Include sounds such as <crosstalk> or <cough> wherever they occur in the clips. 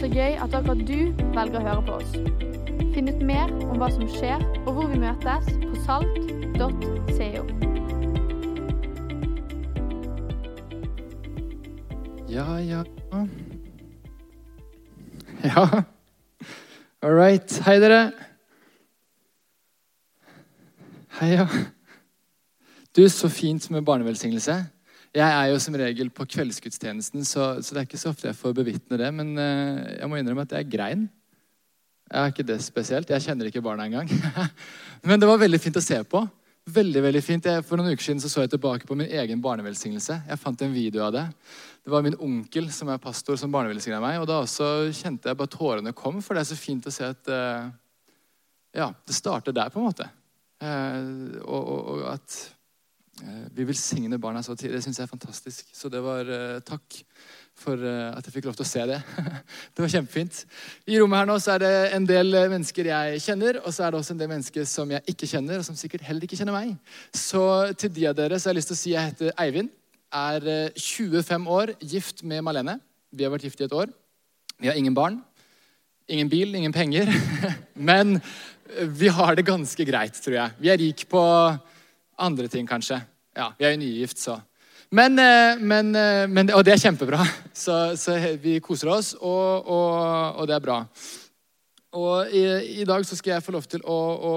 så gøy at akkurat du velger å høre på oss. Finn ut mer om hva som skjer, og hvor vi møtes på salt.co. Ja, ja Ja. All right. Hei, dere. Hei, ja. Du, så fint med barnevelsignelse. Jeg er jo som regel på kveldsgudstjenesten, så, så det er ikke så ofte jeg får bevitne det. Men eh, jeg må innrømme at jeg grein. Jeg er ikke det spesielt. Jeg kjenner ikke barna engang. <laughs> men det var veldig fint å se på. Veldig, veldig fint. Jeg, for noen uker siden så, så jeg tilbake på min egen barnevelsignelse. Jeg fant en video av det. Det var min onkel som er pastor, som barnevelsigna meg. Og da også kjente jeg bare tårene kom, for det er så fint å se at uh, ja, det starter der, på en måte. Uh, og, og, og at vi velsigner barna så tidlig. Det syns jeg er fantastisk. Så det var uh, takk for uh, at jeg fikk lov til å se det. <laughs> det var kjempefint. I rommet her nå så er det en del mennesker jeg kjenner, og så er det også en del mennesker som jeg ikke kjenner, og som sikkert heller ikke kjenner meg. Så til de av dere så har jeg lyst til å si jeg heter Eivind. Er 25 år, gift med Malene. Vi har vært gift i et år. Vi har ingen barn. Ingen bil, ingen penger. <laughs> Men vi har det ganske greit, tror jeg. Vi er rik på andre ting, kanskje. Ja, Vi er jo nygift, så. Men, eh, men, eh, men, og det er kjempebra. <laughs> Så, så vi koser oss, og, og, og, det er bra. Og i, i, dag så skal jeg få lov til å, å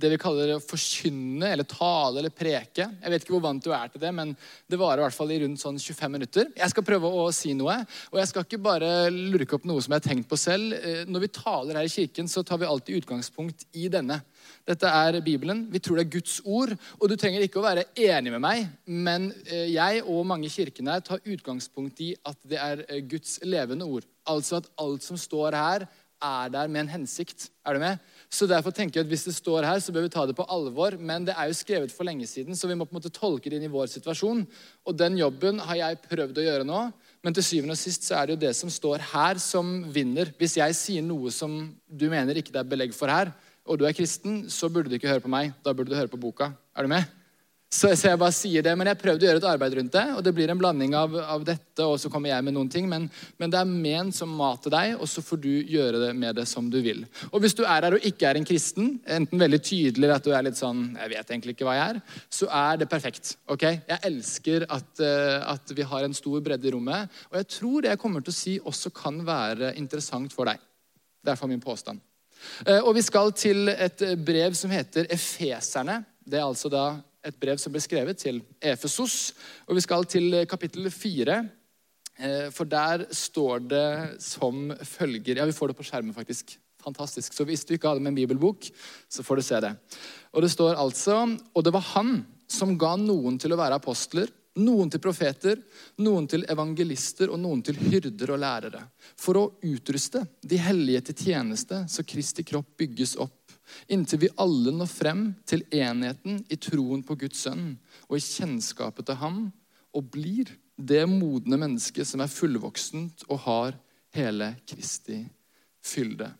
det vi kaller å forkynne eller tale eller preke. Jeg vet ikke hvor vant du er til det, men det varer i hvert fall i rundt sånn 25 minutter. Jeg skal prøve å si noe, og jeg skal ikke bare lurke opp noe som jeg har tenkt på selv. Eh, når vi taler her i kirken, så tar vi alltid utgangspunkt i denne. Dette er Bibelen. Vi tror det er Guds ord. Og du trenger ikke å være enig med meg, men eh, jeg og mange i kirken her tar utgangspunkt i at det er eh, Guds levende ord. Altså at alt som står her, er der med en hensikt. Er du med? Så derfor tenker jeg at Hvis det står her, så bør vi ta det på alvor. Men det er jo skrevet for lenge siden, så vi må på en måte tolke det inn i vår situasjon. Og den jobben har jeg prøvd å gjøre nå. Men til syvende og sist så er det jo det som står her, som vinner. Hvis jeg sier noe som du mener ikke det er belegg for her, og du er kristen, så burde du ikke høre på meg. Da burde du høre på boka. Er du med? Så, jeg bare sier det, Men jeg prøvde å gjøre et arbeid rundt det, og det blir en blanding av, av dette, og så kommer jeg med noen ting. Men, men, det er ment som mat til deg, og så får du gjøre det med det som du vil. Og hvis du er her og ikke er en kristen, enten veldig tydelig eller at du er litt sånn Jeg vet egentlig ikke hva jeg er, så er det perfekt. ok? Jeg elsker at, uh, at vi har en stor bredde i rommet, og jeg tror det jeg kommer til å si, også kan være interessant for deg. Det er for min påstand. Eh, og vi skal til et brev som heter Efeserne. Det er altså da et brev som ble skrevet til Efesos. Og vi skal til kapittel fire. Eh, for der står det som følger Ja, vi får det på skjermen, faktisk. Fantastisk. Så hvis du ikke hadde med en bibelbok, så får du se det. Og det står altså Og det var han som ga noen til å være apostler noen til profeter, noen til evangelister og noen til hyrder og lærere. For å utruste de hellige til tjeneste, så Kristi kropp bygges opp. Inntil vi alle når frem til enheten i troen på Guds sønn og i kjennskapet til ham, og blir det modne mennesket som er fullvoksent og har hele Kristi fylde.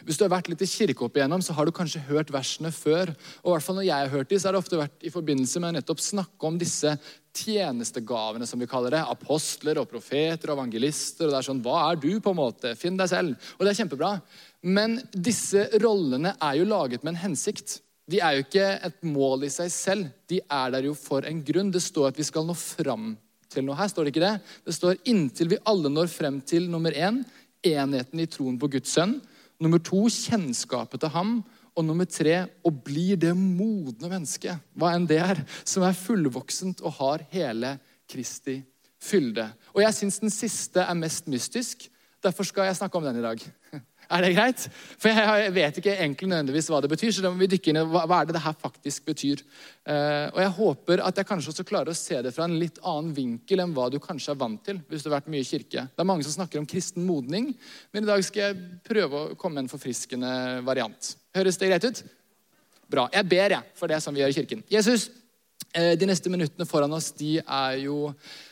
Hvis du har vært litt i kirke opp igjennom, så har du kanskje hørt versene før. Og i hvert fall når jeg har hørt de, så har det ofte vært i forbindelse med nettopp snakke om disse tjenestegavene, som vi kaller det. Apostler og profeter og evangelister. og det er sånn, Hva er du, på en måte? Finn deg selv. Og det er kjempebra. Men disse rollene er jo laget med en hensikt. De er jo ikke et mål i seg selv. De er der jo for en grunn. Det står at vi skal nå fram til noe. Her står det ikke det. Det står inntil vi alle når frem til nummer én, enheten i troen på Guds sønn Nummer to kjennskapet til ham. Og nummer tre å bli det modne mennesket, hva enn det er, som er fullvoksent og har hele Kristi fylde. Og jeg syns den siste er mest mystisk. Derfor skal jeg snakke om den i dag. Er det greit? For jeg vet ikke egentlig nødvendigvis hva det betyr. så da må vi dykke inn i hva, er det det her faktisk betyr. Uh, og Jeg håper at jeg kanskje også klarer å se det fra en litt annen vinkel enn hva du kanskje er vant til. hvis du har vært mye i kirke. Det er mange som snakker om kristen modning, men i dag skal jeg prøve å komme med en forfriskende variant. Høres det greit ut? Bra. Jeg ber, jeg, for det er sånn vi gjør i kirken. Jesus, uh, de neste minuttene foran oss de er jo Eh,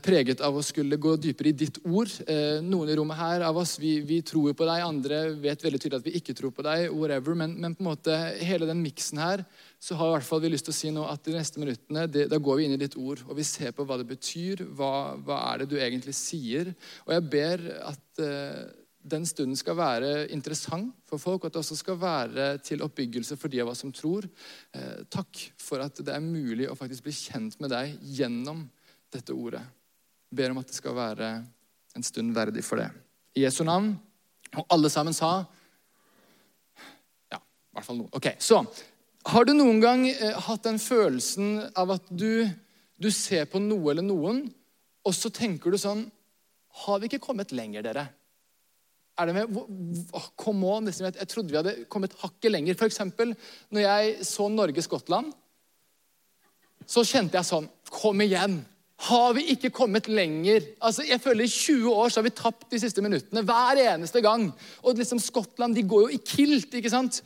preget av å skulle gå dypere i ditt ord. Eh, noen i rommet her av oss vi, vi tror på deg, andre vet veldig tydelig at vi ikke tror på deg. whatever, Men, men på en måte hele den miksen her så har i hvert fall vi lyst til å si nå at de neste minuttene det, da går vi inn i ditt ord og vi ser på hva det betyr. Hva, hva er det du egentlig sier? Og jeg ber at uh, den stunden skal være interessant for folk, og at det også skal være til oppbyggelse for de av oss som tror. Uh, takk for at det er mulig å faktisk bli kjent med deg gjennom dette ordet. Ber om at det skal være en stund verdig for det. I Jesu navn. Og alle sammen sa Ja, i hvert fall noen. Ok, Så har du noen gang eh, hatt den følelsen av at du, du ser på noe eller noen, og så tenker du sånn Har vi ikke kommet lenger, dere? Er det med? Kom on, liksom, Jeg trodde vi hadde kommet hakket lenger. For eksempel, når jeg så Norge-Skottland, så kjente jeg sånn Kom igjen! Har vi ikke kommet lenger? Altså, jeg føler I 20 år så har vi tapt de siste minuttene hver eneste gang. Og liksom Skottland de går jo i kilt. ikke sant?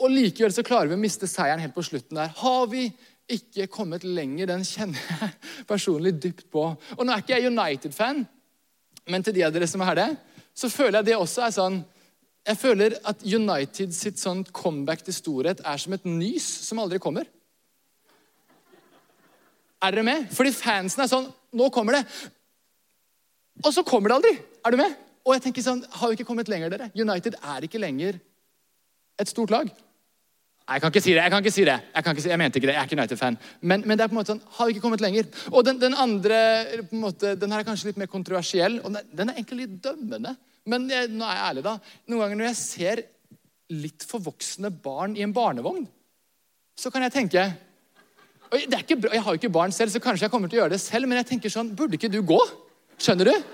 Og likevel så klarer vi å miste seieren helt på slutten der. Har vi ikke kommet lenger? Den kjenner jeg personlig dypt på. Og nå er ikke jeg United-fan, men til de av dere som er det, så føler jeg det også er sånn Jeg føler at United sitt sånn comeback til storhet er som et nys som aldri kommer. Er dere med? Fordi fansen er sånn Nå kommer det. Og så kommer det aldri. Er du med? Og jeg tenker sånn, Har vi ikke kommet lenger, dere? United er ikke lenger et stort lag. Nei, jeg kan ikke si det. Jeg kan ikke si det. Jeg, ikke si, jeg mente ikke det. Jeg er ikke United-fan. Men, men, det er på en måte sånn, har vi ikke kommet lenger. Og den, den andre på en måte, den her er kanskje litt mer kontroversiell, og den, den er egentlig litt dømmende. Men jeg, nå er jeg ærlig, da. Noen ganger når jeg ser litt forvoksne barn i en barnevogn, så kan jeg tenke og det er ikke bra, Jeg har jo ikke barn selv, så kanskje jeg kommer til å gjøre det selv, men jeg tenker sånn Burde ikke du gå? Skjønner du?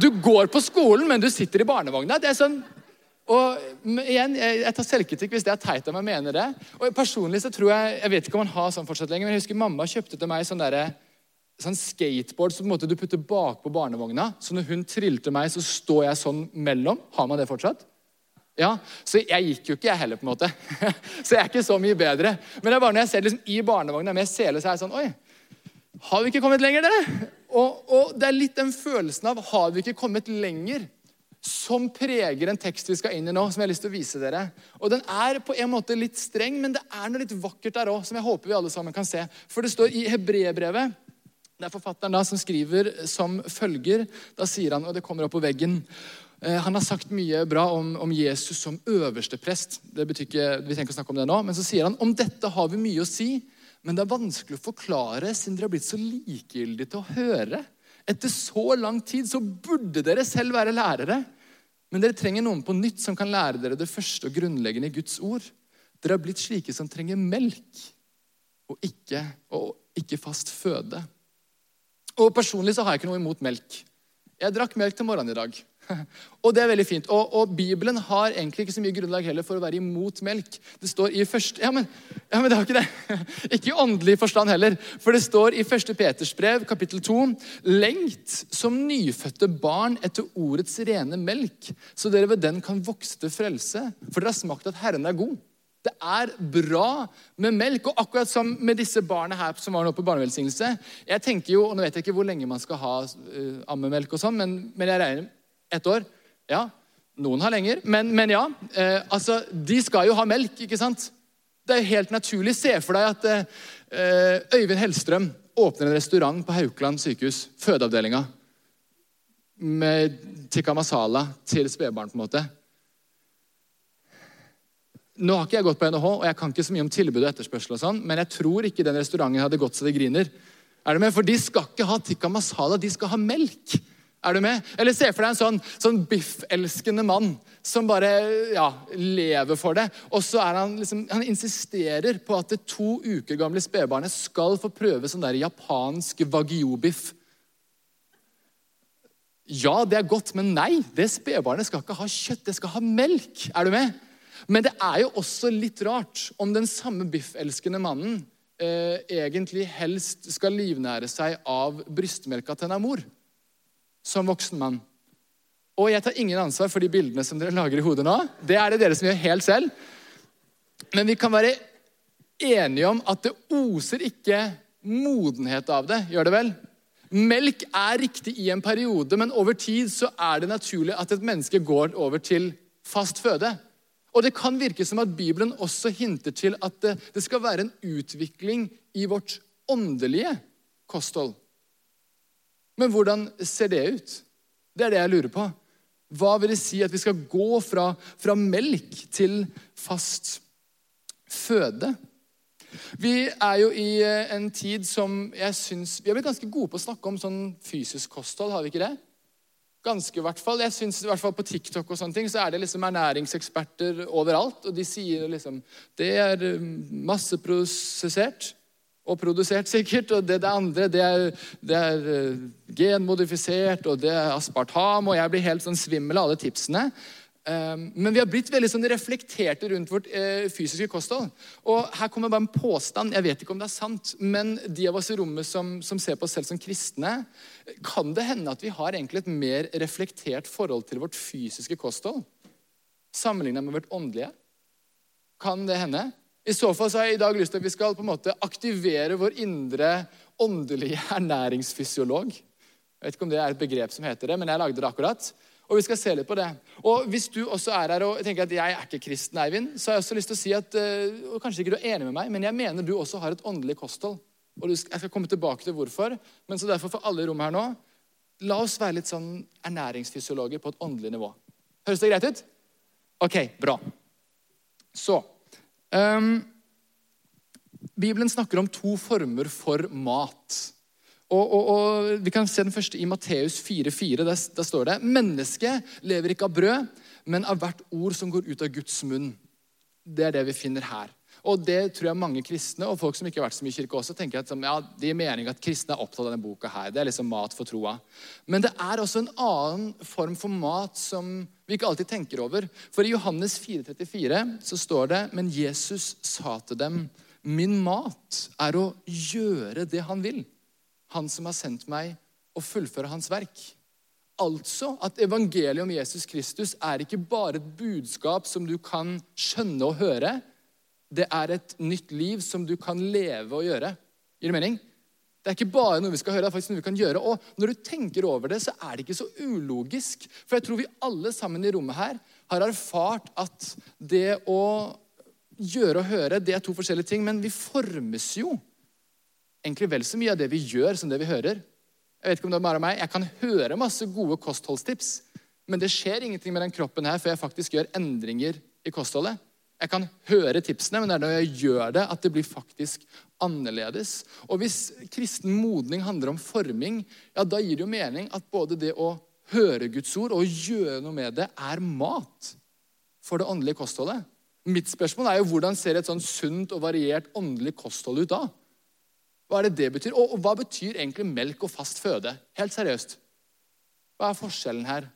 Du går på skolen, men du sitter i barnevogna. Det er sånn og igjen, Jeg tar selvkritikk hvis det er teit om jeg mener det. Og personlig så tror Jeg jeg vet ikke om man har sånn fortsatt lenger, men jeg husker mamma kjøpte til meg sånn, der, sånn skateboard som du putter bakpå barnevogna. Så når hun trilte meg, så står jeg sånn mellom. Har man det fortsatt? Ja, Så jeg gikk jo ikke, jeg heller, på en måte. <laughs> Så jeg er ikke så mye bedre. Men det er bare når jeg ser liksom i barnevogna med sele, så er jeg sånn Oi, har vi ikke kommet lenger, dere? Og, og det er litt den følelsen av Har vi ikke kommet lenger? Som preger en tekst vi skal inn i nå, som jeg har lyst til å vise dere. Og Den er på en måte litt streng, men det er noe litt vakkert der òg, som jeg håper vi alle sammen kan se. For det står i hebreerbrevet Det er forfatteren da som skriver som følger. Da sier han, og det kommer opp på veggen han har sagt mye bra om, om Jesus som øverste prest. Det betyr ikke, vi ikke å snakke om det nå, Men så sier han om dette har vi mye å si, men det er vanskelig å forklare siden dere har blitt så likegyldige til å høre. Etter så lang tid så burde dere selv være lærere. Men dere trenger noen på nytt som kan lære dere det første og grunnleggende i Guds ord. Dere har blitt slike som trenger melk og ikke, og ikke fast føde. Og Personlig så har jeg ikke noe imot melk. Jeg drakk melk til morgenen i dag. <laughs> Og det er veldig fint. Og, og, Bibelen har egentlig ikke så mye grunnlag heller for å være imot melk. Det står i første, ja men, ja, men det har ikke det. <laughs> Ikke i åndelig forstand heller. For det står i 1. Peters brev, kapittel 2.: Lengt som nyfødte barn etter ordets rene melk, så dere ved den kan vokse til frelse. For dere har smakt at Herren er god. Det er bra med melk. Og akkurat som med disse barna her som var nå på barnevelsignelse Jeg tenker jo, og Nå vet jeg ikke hvor lenge man skal ha uh, ammemelk, og sånn, men, men jeg regner ett år? Ja. Noen har lenger, men, men ja. Eh, altså, De skal jo ha melk, ikke sant? Det er helt naturlig. Se for deg at eh, Øyvind Hellstrøm åpner en restaurant på Haukeland sykehus, fødeavdelinga, med tikka masala til spedbarn, på en måte. Nå har ikke jeg gått på NHH, og jeg kan ikke så mye om tilbud og etterspørsel, og sånn, men jeg tror ikke den restauranten hadde gått så det griner. Er det med? For de skal ikke ha tikka masala, de skal ha melk. Er du med? Eller se for deg en sånn, sånn biffelskende mann som bare ja, lever for det. Og så er han liksom, han insisterer på at det to uker gamle spedbarnet skal få prøve sånn der japansk wagyu-biff. Ja, det er godt, men nei. Det spedbarnet skal ikke ha kjøtt, det skal ha melk. Er du med? Men det er jo også litt rart om den samme biffelskende mannen eh, egentlig helst skal livnære seg av brystmelka til en mor som voksen mann. Og jeg tar ingen ansvar for de bildene som dere lager i hodet nå. Det er det dere som gjør helt selv. Men vi kan være enige om at det oser ikke modenhet av det. Gjør det vel? Melk er riktig i en periode, men over tid så er det naturlig at et menneske går over til fast føde. Og det kan virke som at Bibelen også hinter til at det, det skal være en utvikling i vårt åndelige kosthold. Men hvordan ser det ut? Det er det jeg lurer på. Hva vil det si at vi skal gå fra, fra melk til fast føde? Vi er jo i eh, en tid som jeg syns Vi har blitt ganske gode på å snakke om sånn fysisk kosthold, har vi ikke det? Ganske, i hvert fall. Jeg synes, i hvert fall På TikTok og sånne ting, så er det liksom ernæringseksperter overalt. Og de sier liksom Det er eh, masseprosessert. Og produsert, sikkert. Og det, det andre, det er, det er uh, genmodifisert, og det er aspartam. Og jeg blir helt sånn svimmel av alle tipsene. Um, men vi har blitt veldig sånn reflekterte rundt vårt uh, fysiske kosthold. Og her kommer bare en påstand. Jeg vet ikke om det er sant, men de av oss i rommet som, som ser på oss selv som kristne, kan det hende at vi har egentlig et mer reflektert forhold til vårt fysiske kosthold sammenlignet med vårt åndelige? Kan det hende? I så fall så har jeg i dag lyst til at vi skal på en måte aktivere vår indre åndelige ernæringsfysiolog. Jeg vet ikke om det er et begrep som heter det, men jeg lagde det akkurat. Og vi skal se litt på det. Og Hvis du også er her og tenker at jeg er ikke kristen, Eivind, så har jeg også lyst til å si at eh, og kanskje ikke du er enig med meg, men jeg mener du også har et åndelig kosthold. Og Jeg skal komme tilbake til hvorfor. Men så derfor for alle i rommet her nå, la oss være litt sånn ernæringsfysiologer på et åndelig nivå. Høres det greit ut? Ok, bra. Så Um, Bibelen snakker om to former for mat. Og, og, og, Vi kan se den første i Matteus 4,4. Der, der står det mennesket lever ikke av brød, men av hvert ord som går ut av Guds munn. Det er det vi finner her. Og det tror jeg mange kristne og folk som ikke har vært så mye i kirke også, tenker at ja, det gir mening at kristne er opptatt av denne boka her. Det er liksom mat for troa. Men det er også en annen form for mat som vi ikke alltid tenker over. For i Johannes 4,34 så står det Men Jesus sa til dem, min mat er å gjøre det han vil. Han som har sendt meg, å fullføre hans verk. Altså at evangeliet om Jesus Kristus er ikke bare et budskap som du kan skjønne og høre, det er et nytt liv som du kan leve og gjøre. Gir det mening? Det er ikke bare noe vi skal høre, det er faktisk noe vi kan gjøre. Og når du tenker over det, så er det ikke så ulogisk. For jeg tror vi alle sammen i rommet her har erfart at det å gjøre og høre, det er to forskjellige ting. Men vi formes jo egentlig vel så mye av det vi gjør, som det vi hører. Jeg vet ikke om det er bare meg. Jeg kan høre masse gode kostholdstips, men det skjer ingenting med den kroppen her før jeg faktisk gjør endringer i kostholdet. Jeg kan høre tipsene, men det er når jeg gjør det, at det blir faktisk annerledes. Og hvis kristen modning handler om forming, ja, da gir det jo mening at både det å høre Guds ord og gjøre noe med det, er mat for det åndelige kostholdet. Mitt spørsmål er jo hvordan ser et sånn sunt og variert åndelig kosthold ut da? Hva er det det betyr? Og, og hva betyr egentlig melk og fast føde? Helt seriøst. Hva er forskjellen her?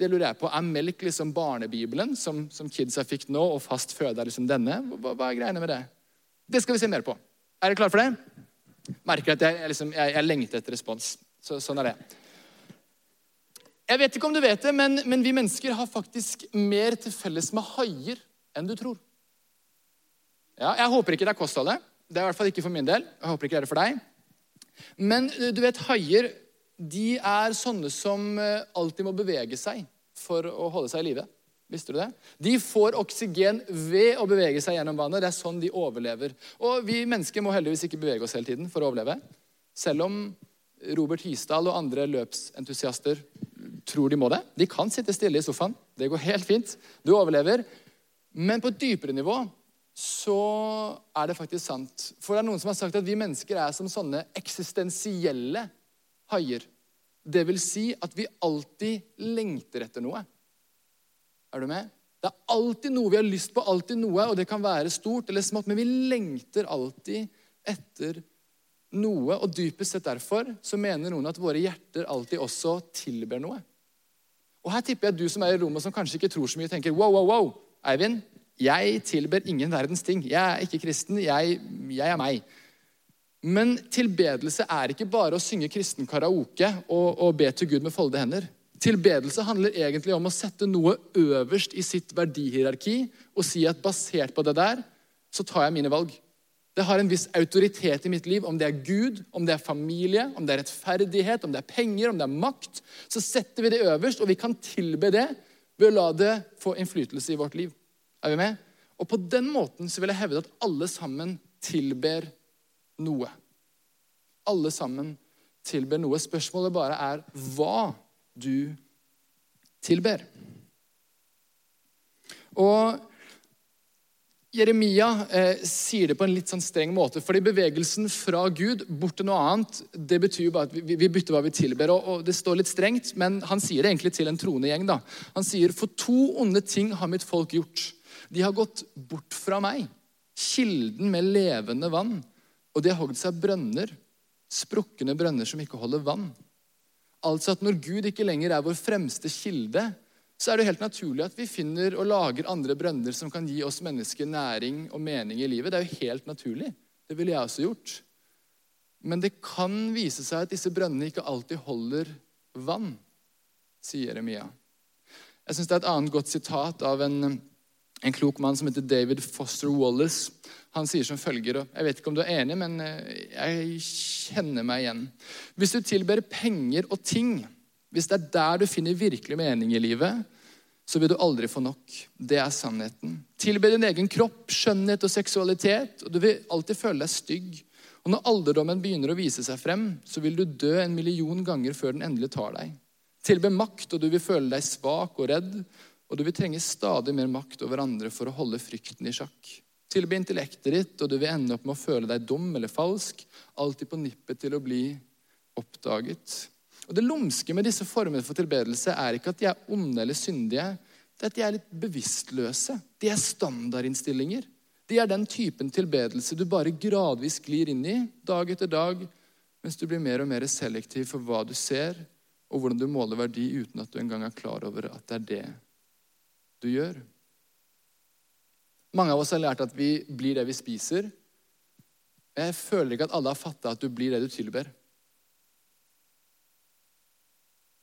Det lurer jeg på. Er melk liksom barnebibelen, som, som kidsa fikk nå, og fast føde er liksom denne? Hva, hva, er greiene med det? Det skal vi se mer på. Er dere klare for det? Merker at jeg, liksom, jeg, jeg lengter etter respons. Så, sånn er det. Jeg vet ikke om du vet det, men, men vi mennesker har faktisk mer til felles med haier enn du tror. Ja, Jeg håper ikke det er kostholdet. Det er i hvert fall ikke for min del. Jeg håper ikke det er det for deg. Men du vet, haier de er sånne som eh, alltid må bevege seg for å holde seg i live. Visste du det? De får oksygen ved å bevege seg gjennom vannet. Det er sånn de overlever. Og vi mennesker må heldigvis ikke bevege oss hele tiden for å overleve. Selv om Robert Hisdal og andre løpsentusiaster tror de må det. De kan sitte stille i sofaen. Det går helt fint. Du overlever. Men på et dypere nivå så er det faktisk sant. For det er noen som har sagt at vi mennesker er som sånne eksistensielle haier. Det vil si at vi alltid lengter etter noe. Er du med? Det er alltid noe vi har lyst på, alltid noe, og det kan være stort eller smått, men vi lengter alltid etter noe. Og dypest sett derfor så mener noen at våre hjerter alltid også tilber noe. Og her tipper jeg at du som er i rommet som kanskje ikke tror så mye, tenker wow, wow, wow, Eivind, jeg tilber ingen verdens ting. Jeg er ikke kristen. Jeg, jeg er meg. Men tilbedelse er ikke bare å synge kristen karaoke og, og be til Gud med foldede hender. Tilbedelse handler egentlig om å sette noe øverst i sitt verdihierarki og si at basert på det der, så tar jeg mine valg. Det har en viss autoritet i mitt liv. Om det er Gud, om det er familie, om det er rettferdighet, om det er penger, om det er makt. Så setter vi det øverst, og vi kan tilbe det ved å la det få innflytelse i vårt liv. Er vi med? Og på den måten så vil jeg hevde at alle sammen tilber noe. Alle sammen tilber noe. Spørsmålet bare er hva du tilber. Og Jeremia eh, sier det på en litt sånn streng måte. fordi bevegelsen fra Gud bort til noe annet, det betyr jo bare at vi, vi bytter hva vi tilber. Og, og, Det står litt strengt, men han sier det egentlig til en troende gjeng. da. Han sier, For to onde ting har mitt folk gjort. De har gått bort fra meg, kilden med levende vann, og de har hogd seg brønner, sprukne brønner som ikke holder vann. Altså at når Gud ikke lenger er vår fremste kilde, så er det helt naturlig at vi finner og lager andre brønner som kan gi oss mennesker næring og mening i livet. Det er jo helt naturlig. Det ville jeg også gjort. Men det kan vise seg at disse brønnene ikke alltid holder vann, sier Jeremia. Jeg synes Det er et annet godt sitat av en, en klok mann som heter David Foster Wallace. Han sier som følger, og jeg vet ikke om du er enig, men eh, jeg kjenner meg igjen. Hvis du tilber penger og ting hvis det er der du finner virkelig mening i livet, så vil du aldri få nok. Det er sannheten. Tilbe din egen kropp, skjønnhet og seksualitet, og du vil alltid føle deg stygg. Og Når alderdommen begynner å vise seg frem, så vil du dø en million ganger før den endelig tar deg. Tilbe makt, og du vil føle deg svak og redd, og du vil trenge stadig mer makt over andre for å holde frykten i sjakk. Tilby intellektet ditt, og du vil ende opp med å føle deg dum eller falsk, alltid på nippet til å bli oppdaget. Og Det lumske med disse formene for tilbedelse er ikke at de er onde eller syndige. Det er at de er litt bevisstløse. De er standardinnstillinger. De er den typen tilbedelse du bare gradvis glir inn i dag etter dag, mens du blir mer og mer selektiv for hva du ser, og hvordan du måler verdi uten at du engang er klar over at det er det du gjør. Mange av oss har lært at vi blir det vi spiser. Jeg føler ikke at alle har fatta at du blir det du tilber.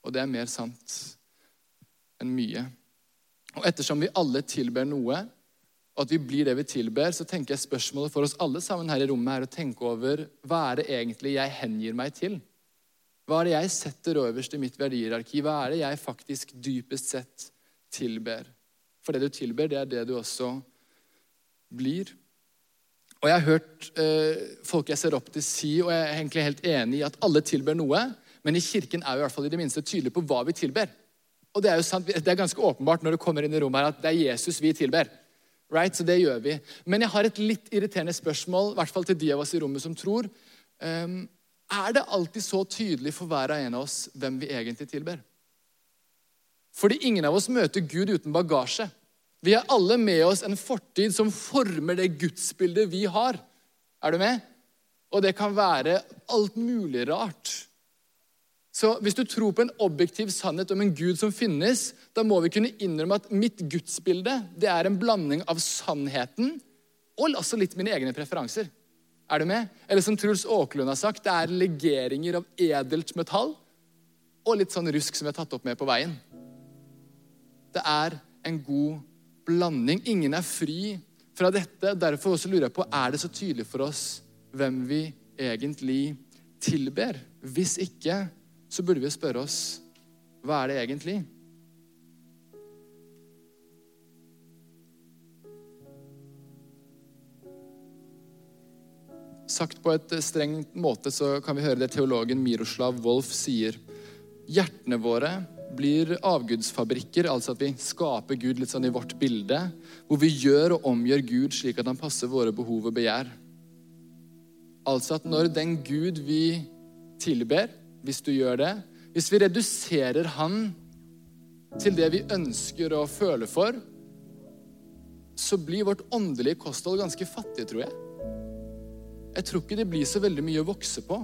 Og det er mer sant enn mye. Og ettersom vi alle tilber noe, og at vi blir det vi tilber, så tenker jeg spørsmålet for oss alle sammen her i rommet er å tenke over hva er det egentlig jeg hengir meg til? Hva er det jeg setter øverst i mitt verdihierarki? Hva er det jeg faktisk dypest sett tilber? For det du tilber, det er det du også blir. Og Jeg har hørt eh, folk jeg ser opp til, si, og jeg er egentlig helt enig i, at alle tilber noe. Men i kirken er vi i hvert fall i det minste tydelige på hva vi tilber. Og Det er jo sant, det er ganske åpenbart når du kommer inn i rommet her at det er Jesus vi tilber. Right? Så det gjør vi. Men jeg har et litt irriterende spørsmål, i hvert fall til de av oss i rommet som tror. Um, er det alltid så tydelig for hver og en av oss hvem vi egentlig tilber? Fordi ingen av oss møter Gud uten bagasje. Vi har alle med oss en fortid som former det gudsbildet vi har. Er du med? Og det kan være alt mulig rart. Så hvis du tror på en objektiv sannhet om en Gud som finnes, da må vi kunne innrømme at mitt gudsbilde det er en blanding av sannheten og også litt mine egne preferanser. Er du med? Eller som Truls Åkerlund har sagt, det er legeringer av edelt metall og litt sånn rusk som vi har tatt opp med på veien. Det er en god blanding. Ingen er fri fra dette. Derfor også lurer jeg på, er det så tydelig for oss hvem vi egentlig tilber? Hvis ikke, så burde vi spørre oss hva er det egentlig? Sagt på et strengt måte så kan vi høre det teologen Miroslav Wolf sier. Hjertene våre blir avgudsfabrikker, altså at vi skaper Gud litt sånn i vårt bilde, hvor vi gjør og omgjør Gud slik at han passer våre behov og begjær. Altså at når den Gud vi tilber, hvis du gjør det. Hvis vi reduserer han til det vi ønsker å føle for, så blir vårt åndelige kosthold ganske fattig, tror jeg. Jeg tror ikke det blir så veldig mye å vokse på.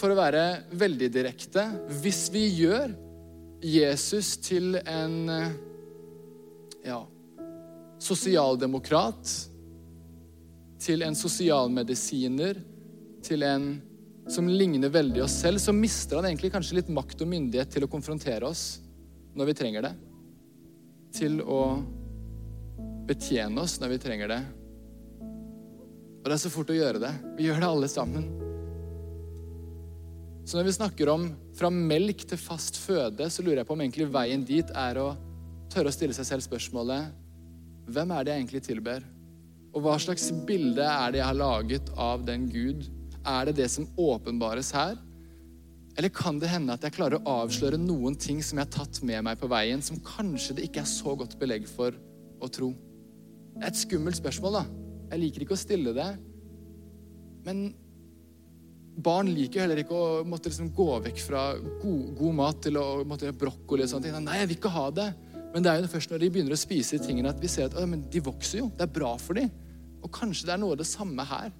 For å være veldig direkte Hvis vi gjør Jesus til en ja, sosialdemokrat, til en sosialmedisiner, til en som ligner veldig oss selv, så mister han egentlig kanskje litt makt og myndighet til å konfrontere oss når vi trenger det. Til å betjene oss når vi trenger det. Og det er så fort å gjøre det. Vi gjør det alle sammen. Så når vi snakker om fra melk til fast føde, så lurer jeg på om egentlig veien dit er å tørre å stille seg selv spørsmålet Hvem er det jeg egentlig tilber? Og hva slags bilde er det jeg har laget av den Gud er det det som åpenbares her? Eller kan det hende at jeg klarer å avsløre noen ting som jeg har tatt med meg på veien, som kanskje det ikke er så godt belegg for å tro? Det er et skummelt spørsmål, da. Jeg liker ikke å stille det. Men barn liker heller ikke å måtte liksom gå vekk fra god, god mat til å måtte brokkoli og sånne ting. Nei, jeg vil ikke ha det. Men det er jo først når de begynner å spise de tingene, at vi ser at å, de vokser jo. Det er bra for dem. Og kanskje det er noe av det samme her.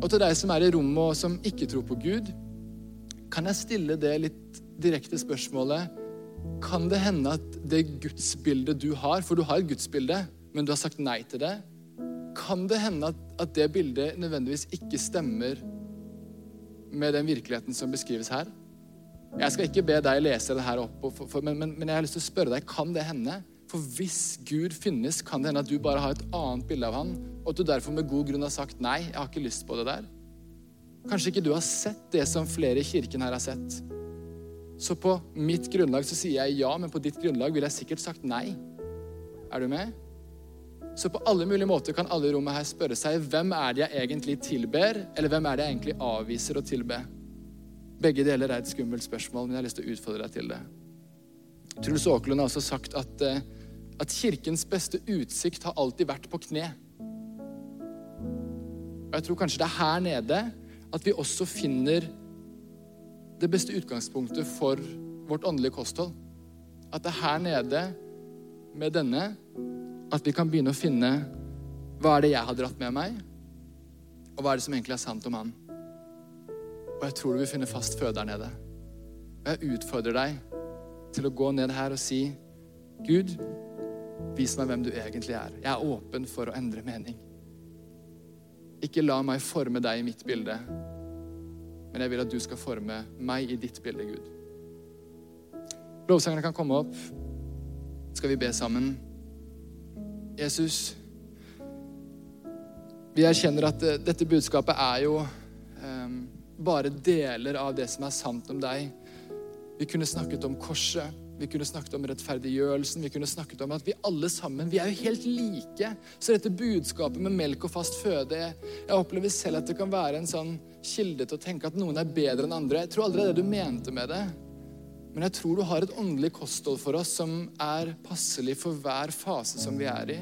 Og til deg som er i rommet og som ikke tror på Gud, kan jeg stille det litt direkte spørsmålet Kan det hende at det gudsbildet du har For du har et gudsbilde, men du har sagt nei til det. Kan det hende at, at det bildet nødvendigvis ikke stemmer med den virkeligheten som beskrives her? Jeg skal ikke be deg lese det her opp, for, for, men, men, men jeg har lyst til å spørre deg, kan det hende? For hvis Gud finnes, kan det hende at du bare har et annet bilde av han, og at du derfor med god grunn har sagt nei, jeg har ikke lyst på det der. Kanskje ikke du har sett det som flere i kirken her har sett. Så på mitt grunnlag så sier jeg ja, men på ditt grunnlag ville jeg sikkert sagt nei. Er du med? Så på alle mulige måter kan alle i rommet her spørre seg hvem er det jeg egentlig tilber, eller hvem er det jeg egentlig avviser å tilbe? Begge deler er et skummelt spørsmål, men jeg har lyst til å utfordre deg til det. Truls Aakelund har også sagt at uh, at kirkens beste utsikt har alltid vært på kne. Og jeg tror kanskje det er her nede at vi også finner det beste utgangspunktet for vårt åndelige kosthold. At det er her nede med denne at vi kan begynne å finne hva er det jeg har dratt med meg, og hva er det som egentlig er sant om han. Og jeg tror du vil finne fast føde der nede. Og jeg utfordrer deg til å gå ned her og si, Gud, Vis meg hvem du egentlig er. Jeg er åpen for å endre mening. Ikke la meg forme deg i mitt bilde, men jeg vil at du skal forme meg i ditt bilde, Gud. Lovsangerne kan komme opp. Skal vi be sammen? Jesus, vi erkjenner at eh, dette budskapet er jo um, bare deler av det som er sant om deg. Vi kunne snakket om korset. Vi kunne snakket om rettferdiggjørelsen. Vi kunne snakket om at vi alle sammen vi er jo helt like. Så dette budskapet med melk og fast føde Jeg opplever selv at det kan være en sånn kilde til å tenke at noen er bedre enn andre. Jeg tror aldri det er det du mente med det. Men jeg tror du har et åndelig kosthold for oss som er passelig for hver fase som vi er i.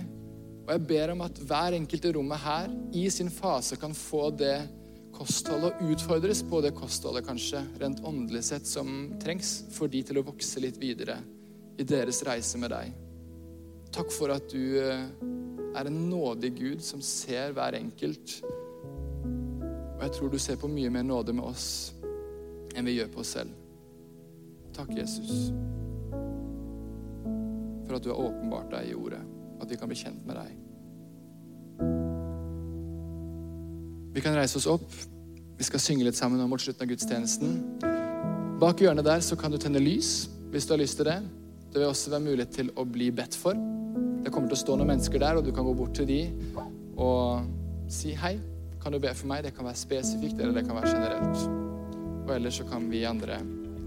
Og jeg ber om at hver enkelt i rommet her i sin fase kan få det kostholdet og utfordres på det kostholdet, kanskje, rent åndelig sett, som trengs for de til å vokse litt videre i deres reise med deg. Takk for at du eh, er en nådig Gud som ser hver enkelt. Og jeg tror du ser på mye mer nåde med oss enn vi gjør på oss selv. Takk, Jesus, for at du har åpenbart deg i ordet, at vi kan bli kjent med deg. Vi kan reise oss opp. Vi skal synge litt sammen mot slutten av gudstjenesten. Bak hjørnet der så kan du tenne lys hvis du har lyst til det. Det vil også være mulighet til å bli bedt for. Det kommer til å stå noen mennesker der, og du kan gå bort til de og si hei. Kan du be for meg? Det kan være spesifikt, eller det kan være generelt. Og ellers så kan vi andre